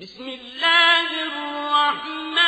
بسم الله الرحمن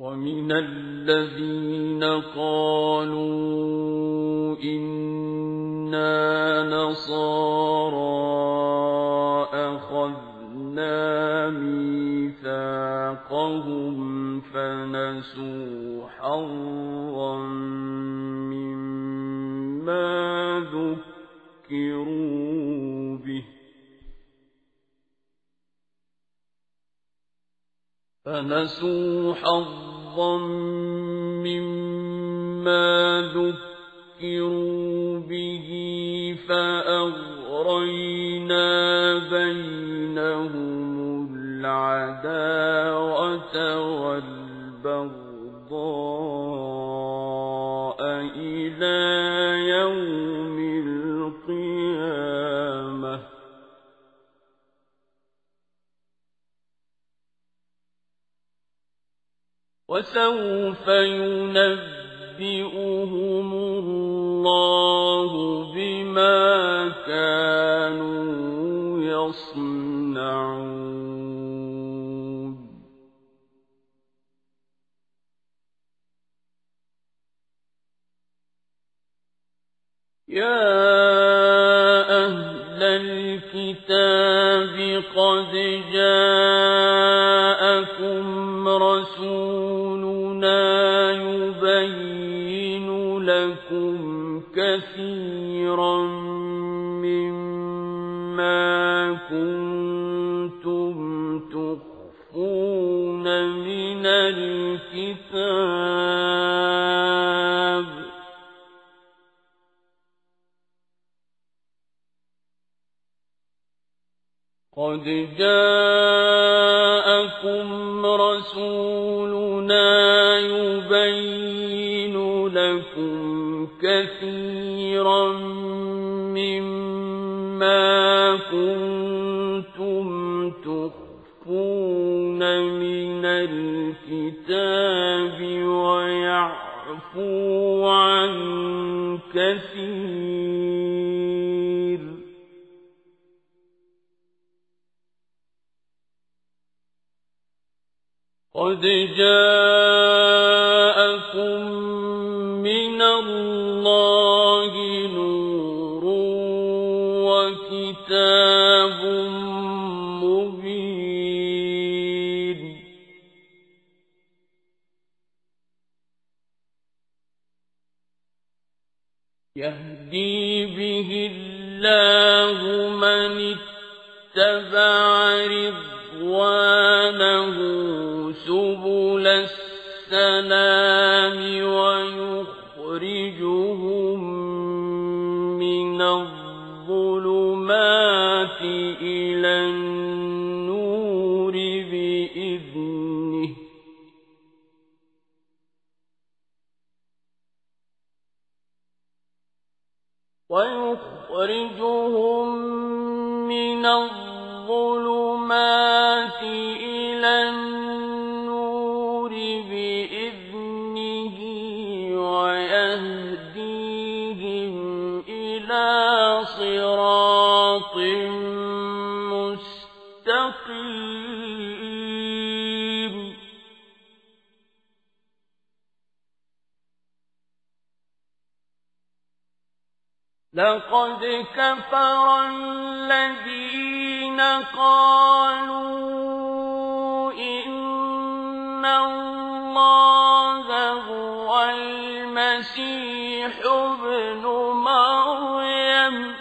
ومن الذين قالوا إنا نصارى أخذنا ميثاقهم فنسوا حظا مما ذكروا به فنسوا حظا حظا مما ذكروا به فأغرينا بينهم العداوة والبغضاء وسوف ينبئهم الله بما كانوا يصنعون. يا أهل الكتاب قد جاءكم مما كنتم تخفون من الكتاب. قد جاءكم رسولنا يبين لكم كثيرا كنتم تخفون من الكتاب ويعفو عن كثير. قد جاءكم يهدي به الله من اتبع رضوانه سبل السلام لقد كفر الذين قالوا إن الله هو المسيح ابن مريم.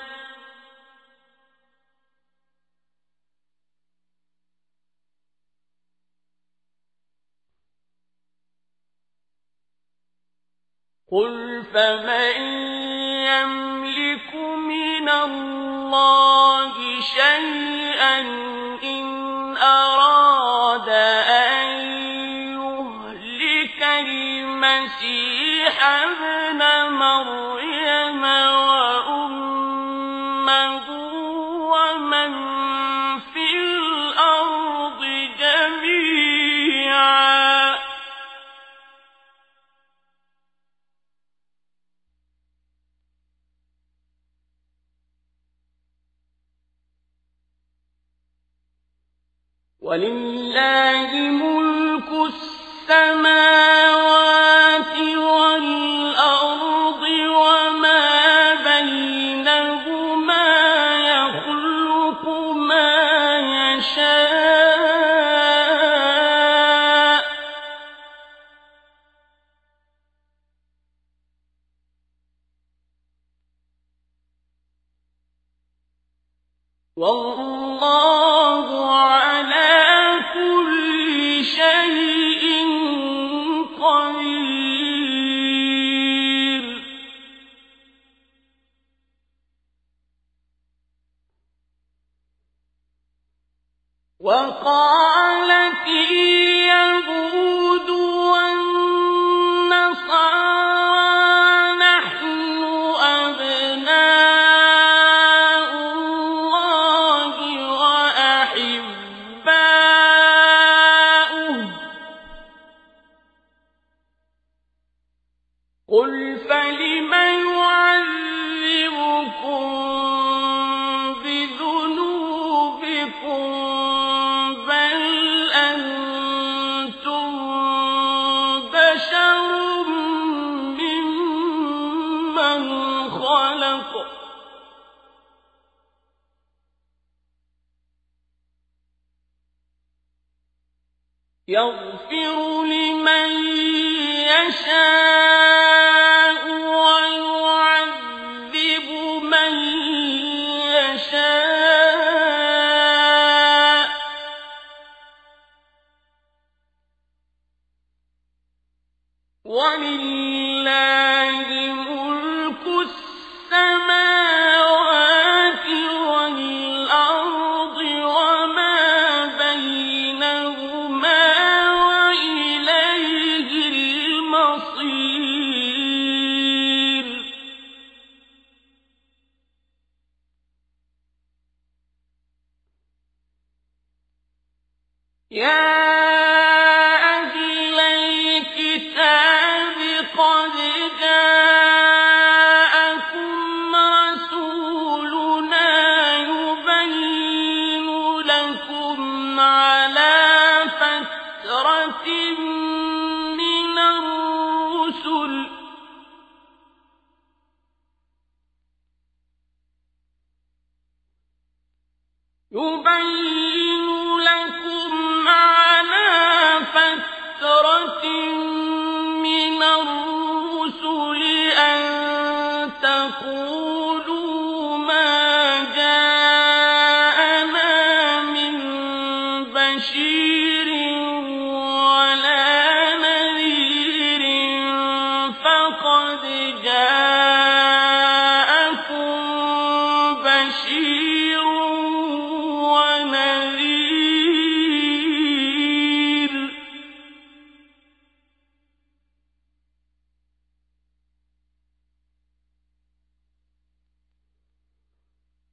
قل فمن يملك من الله شيئا ولله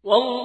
ارْتَدُّوا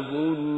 عذاب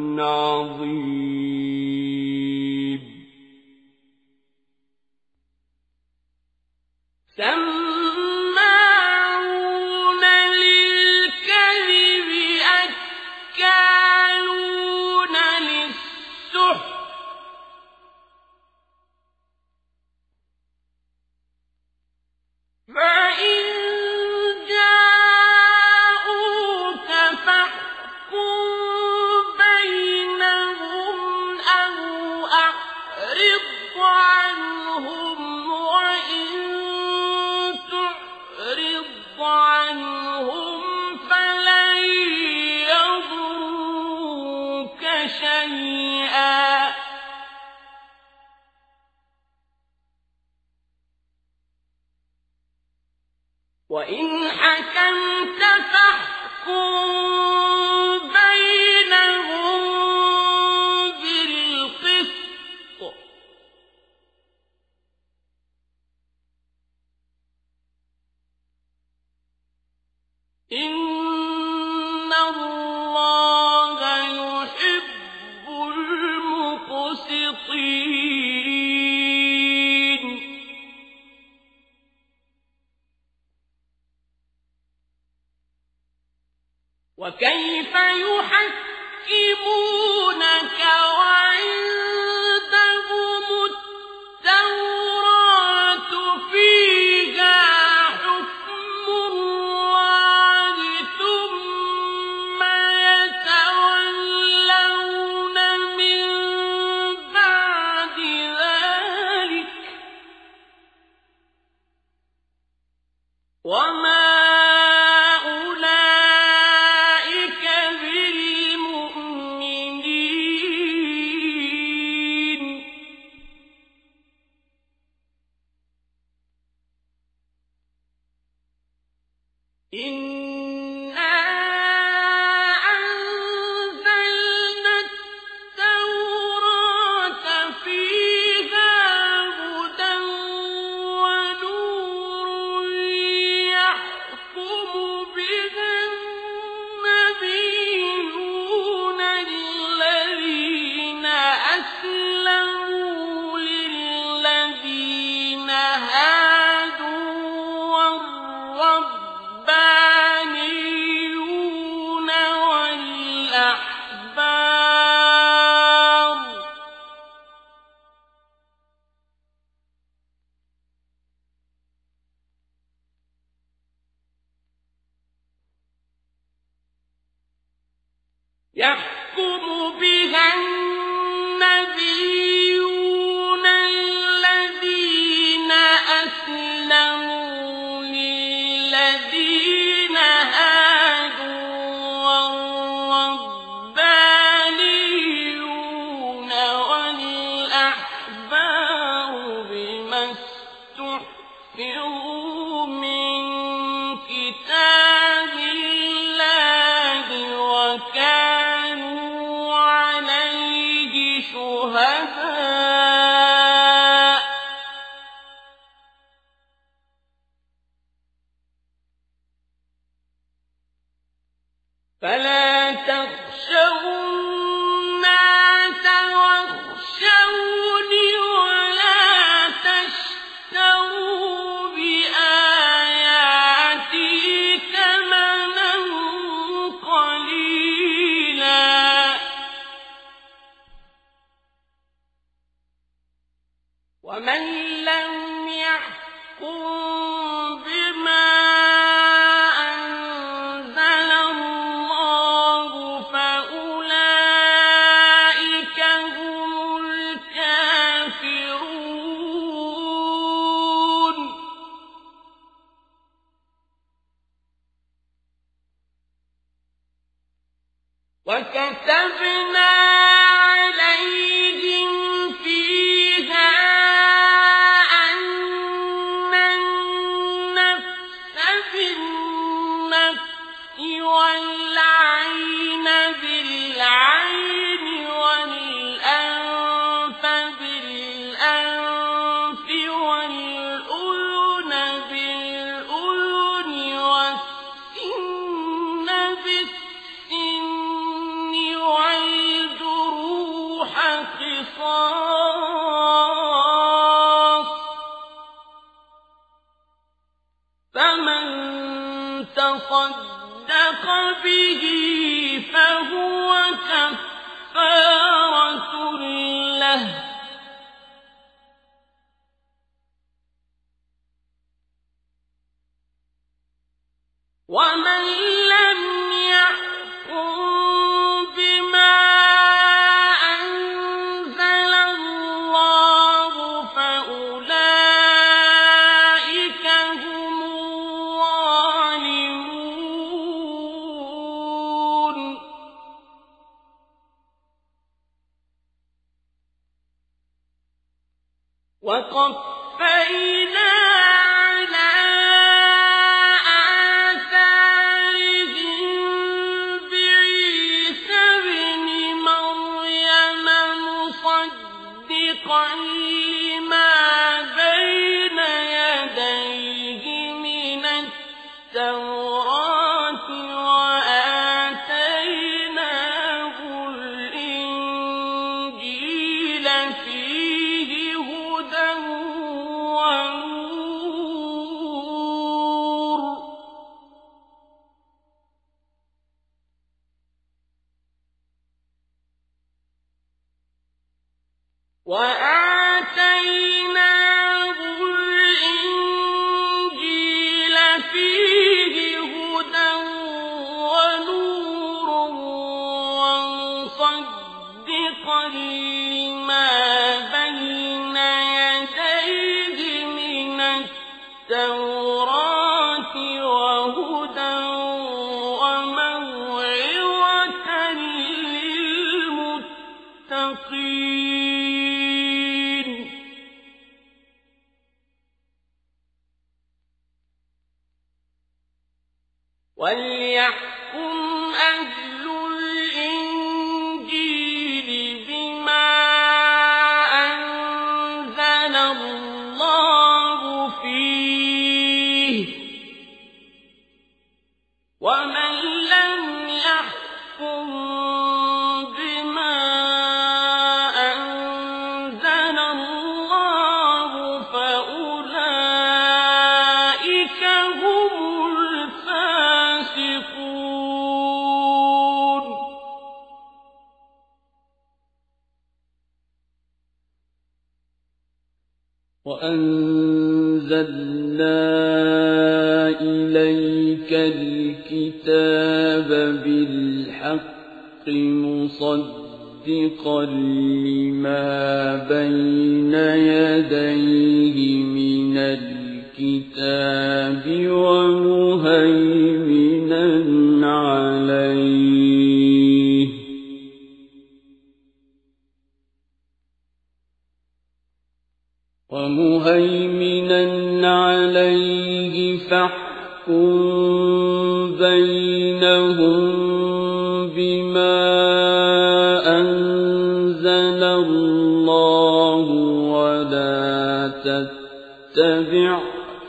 تتبع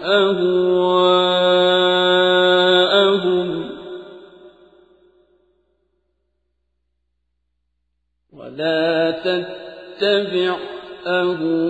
أهواءهم. ولا تتبع أهواءهم.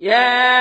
يا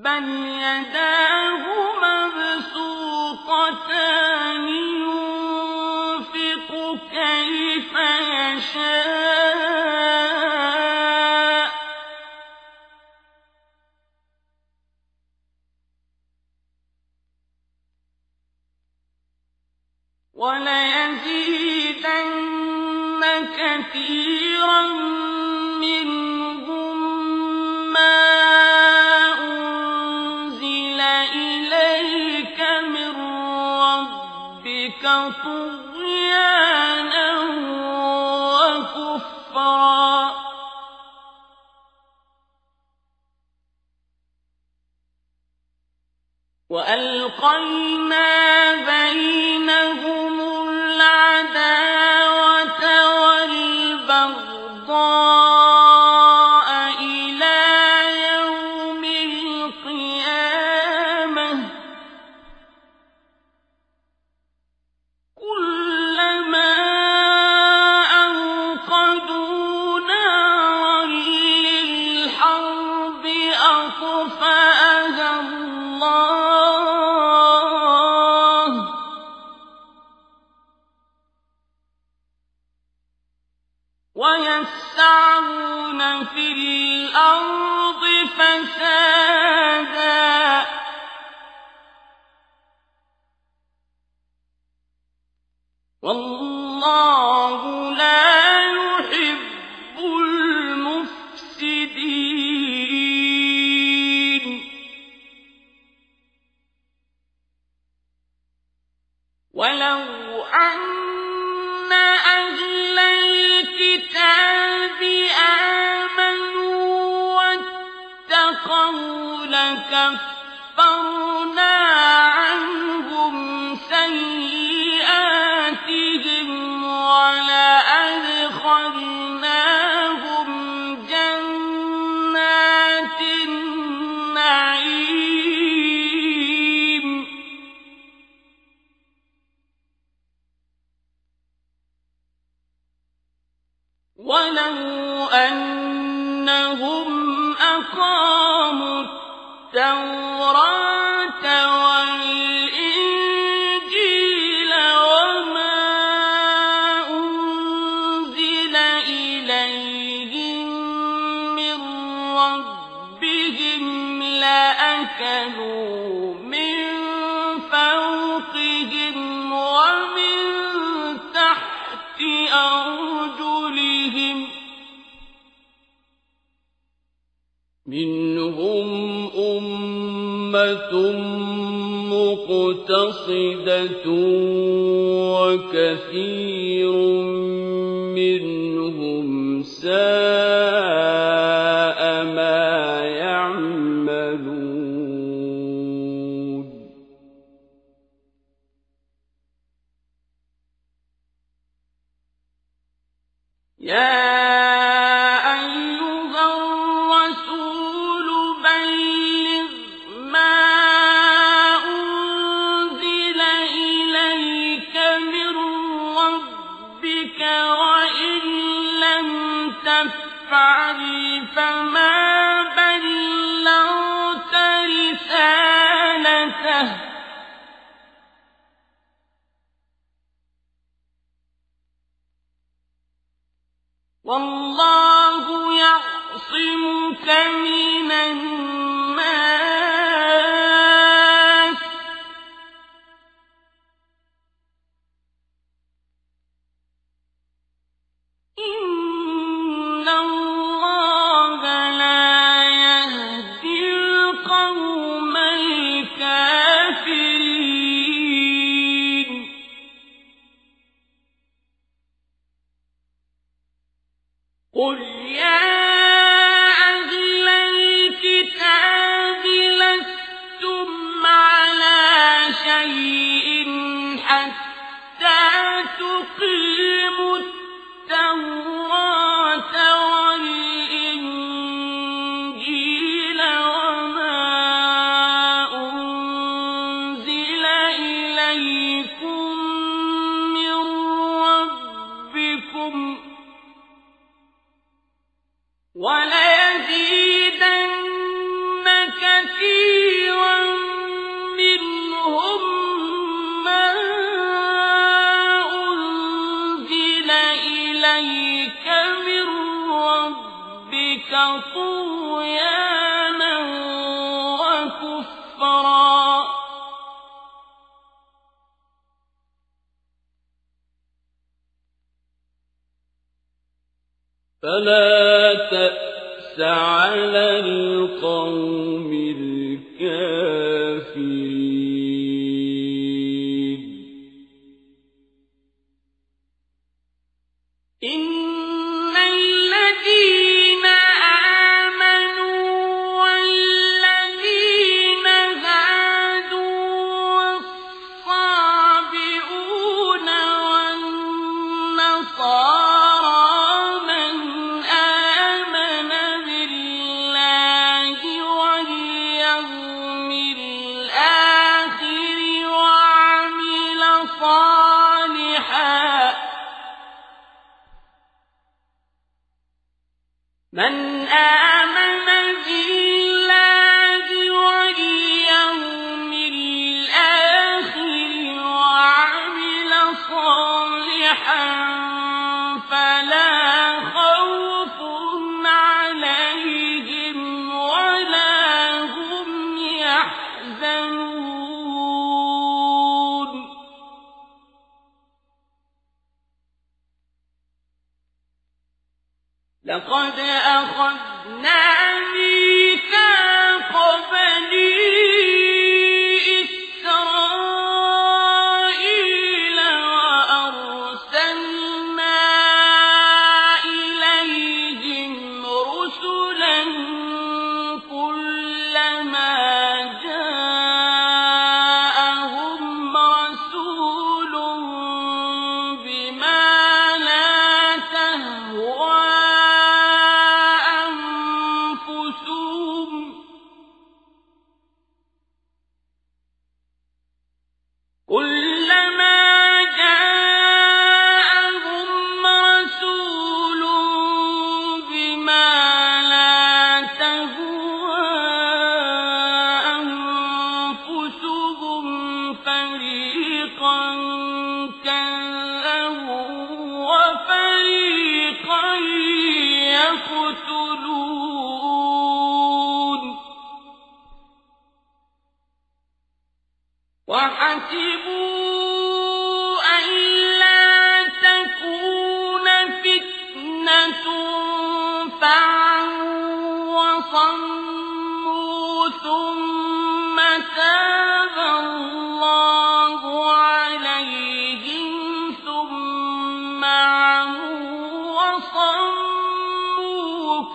أطفأها الله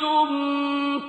أَنتُمْ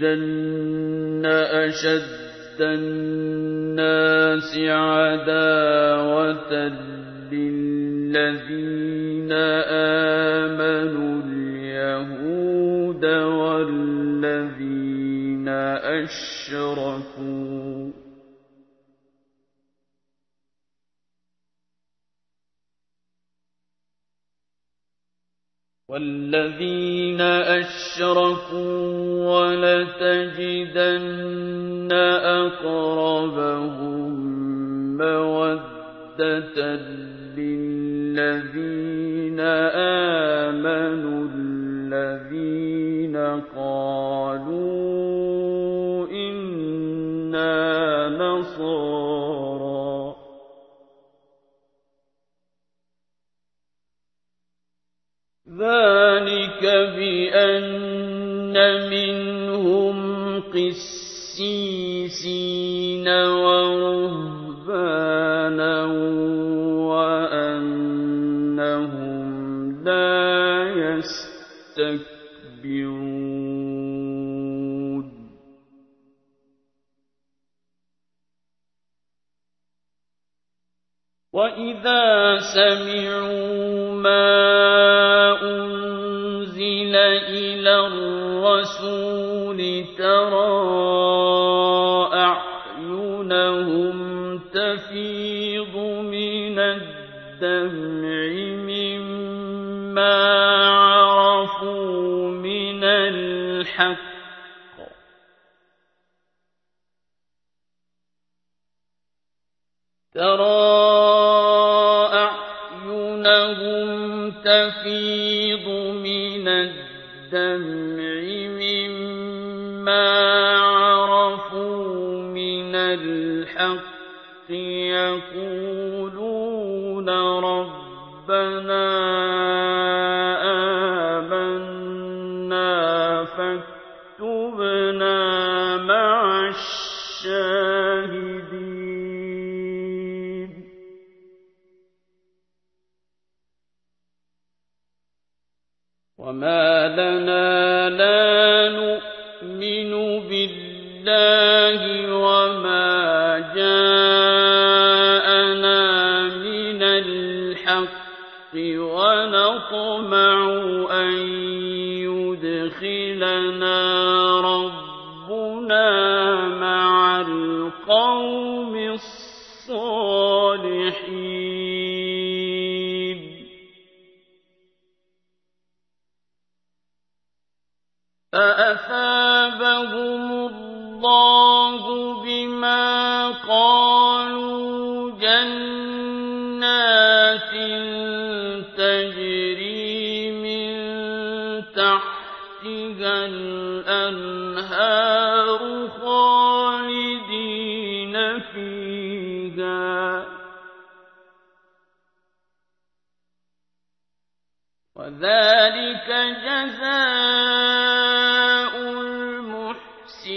لتجدن أشد فيها وذلك جزاء المحسنين.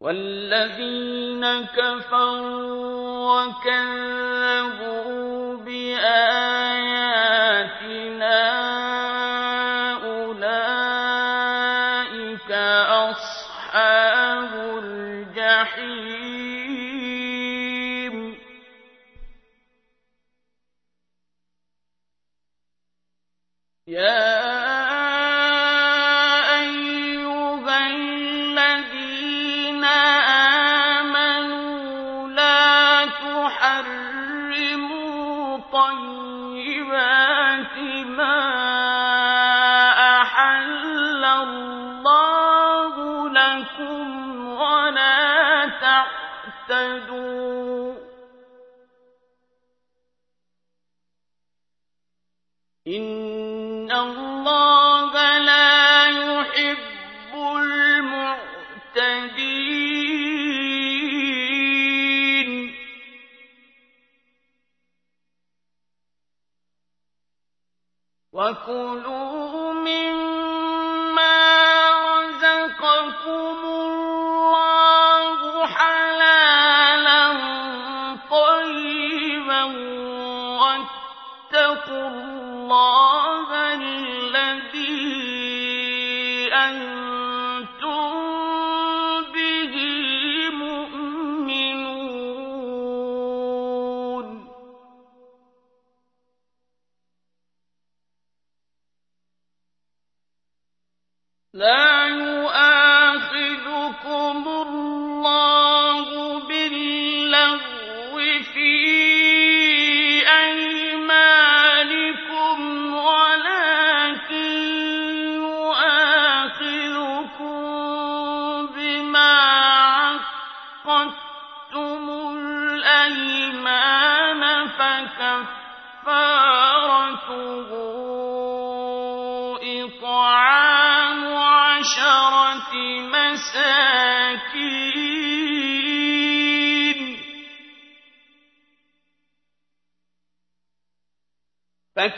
والذين كفروا وكذبوا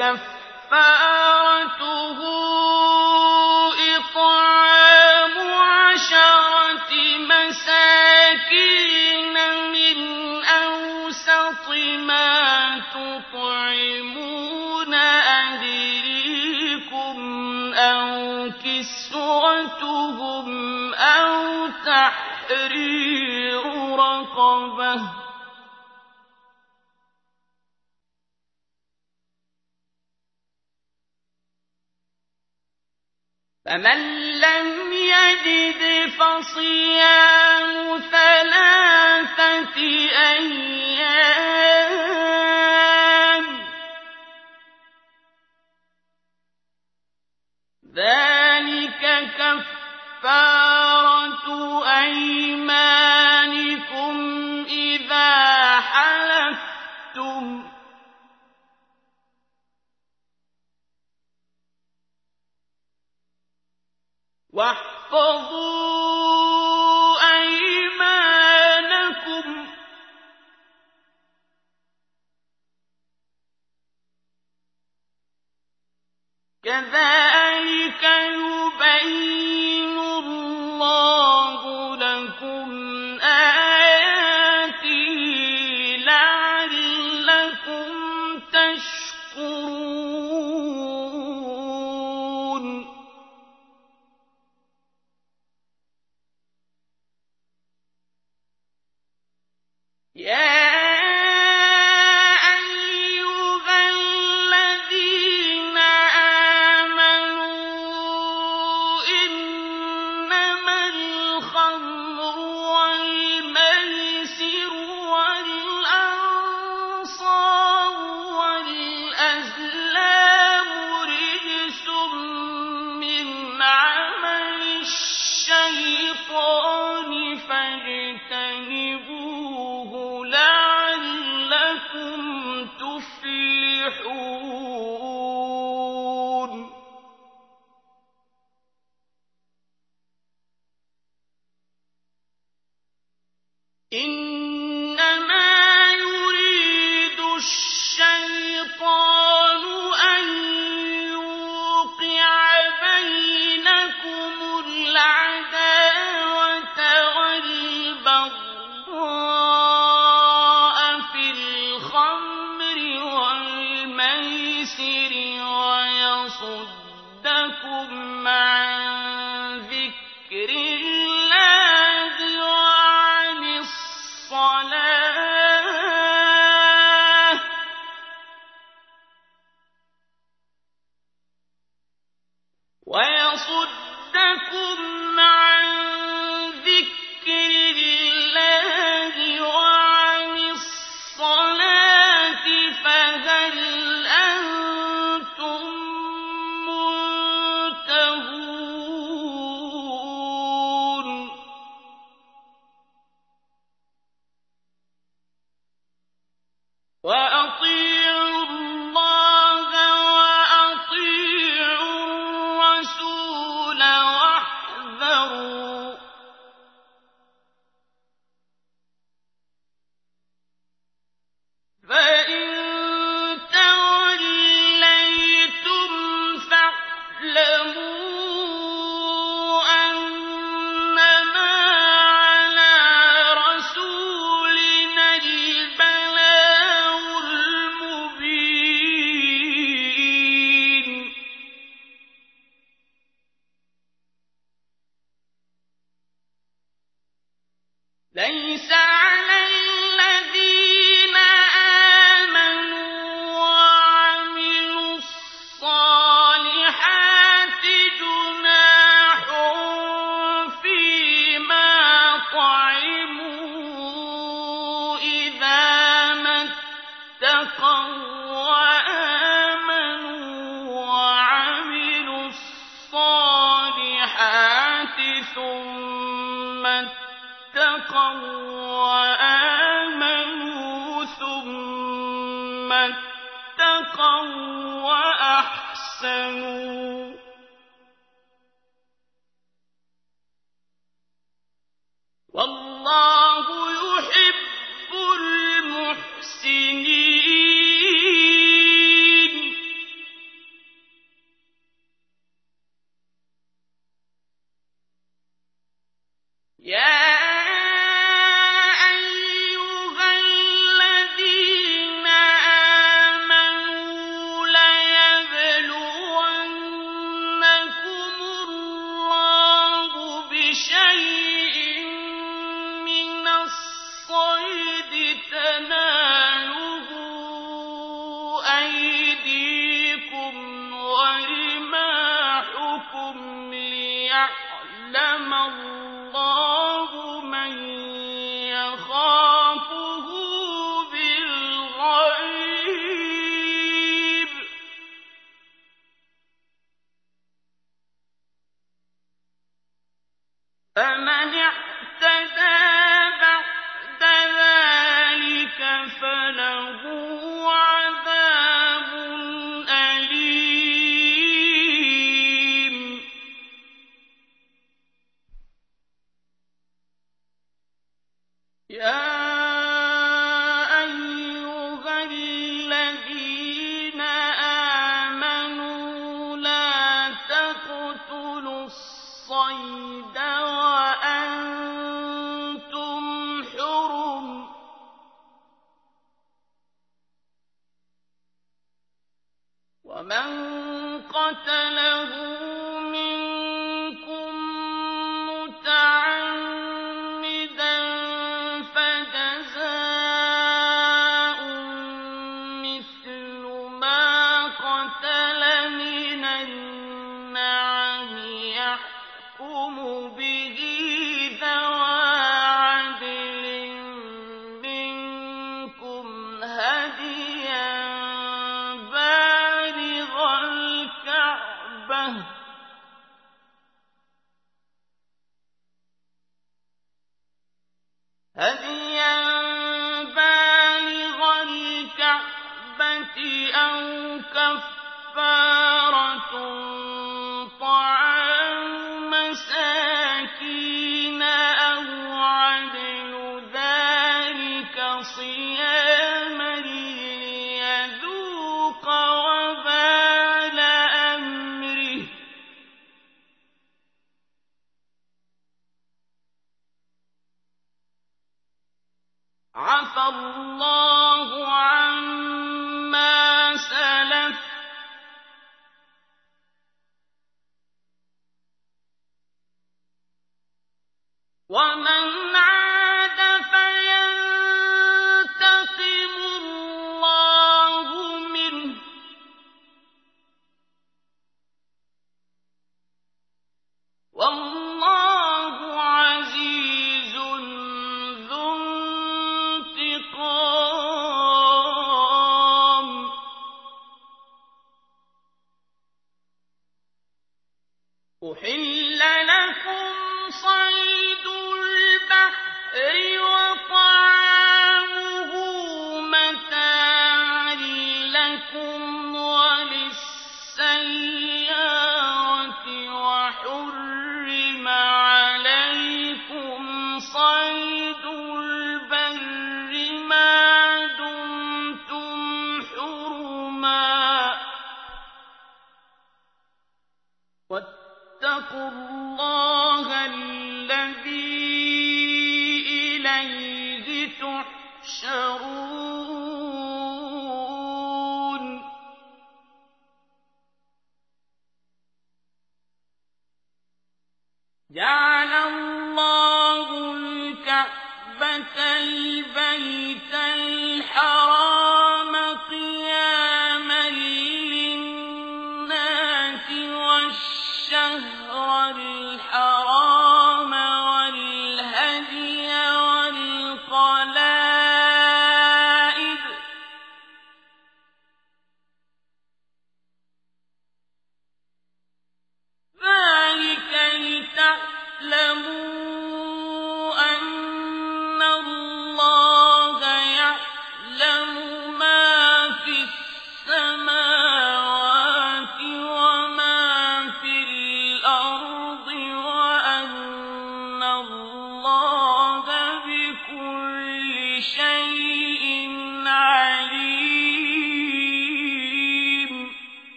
كفر فمن لم يجد فصيام ثلاثة أيام ذلك كفارة أيمانكم إذا حلفتم واحفظوا أيمانكم. كذلك يبين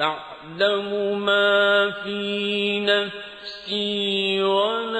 علام الغيوب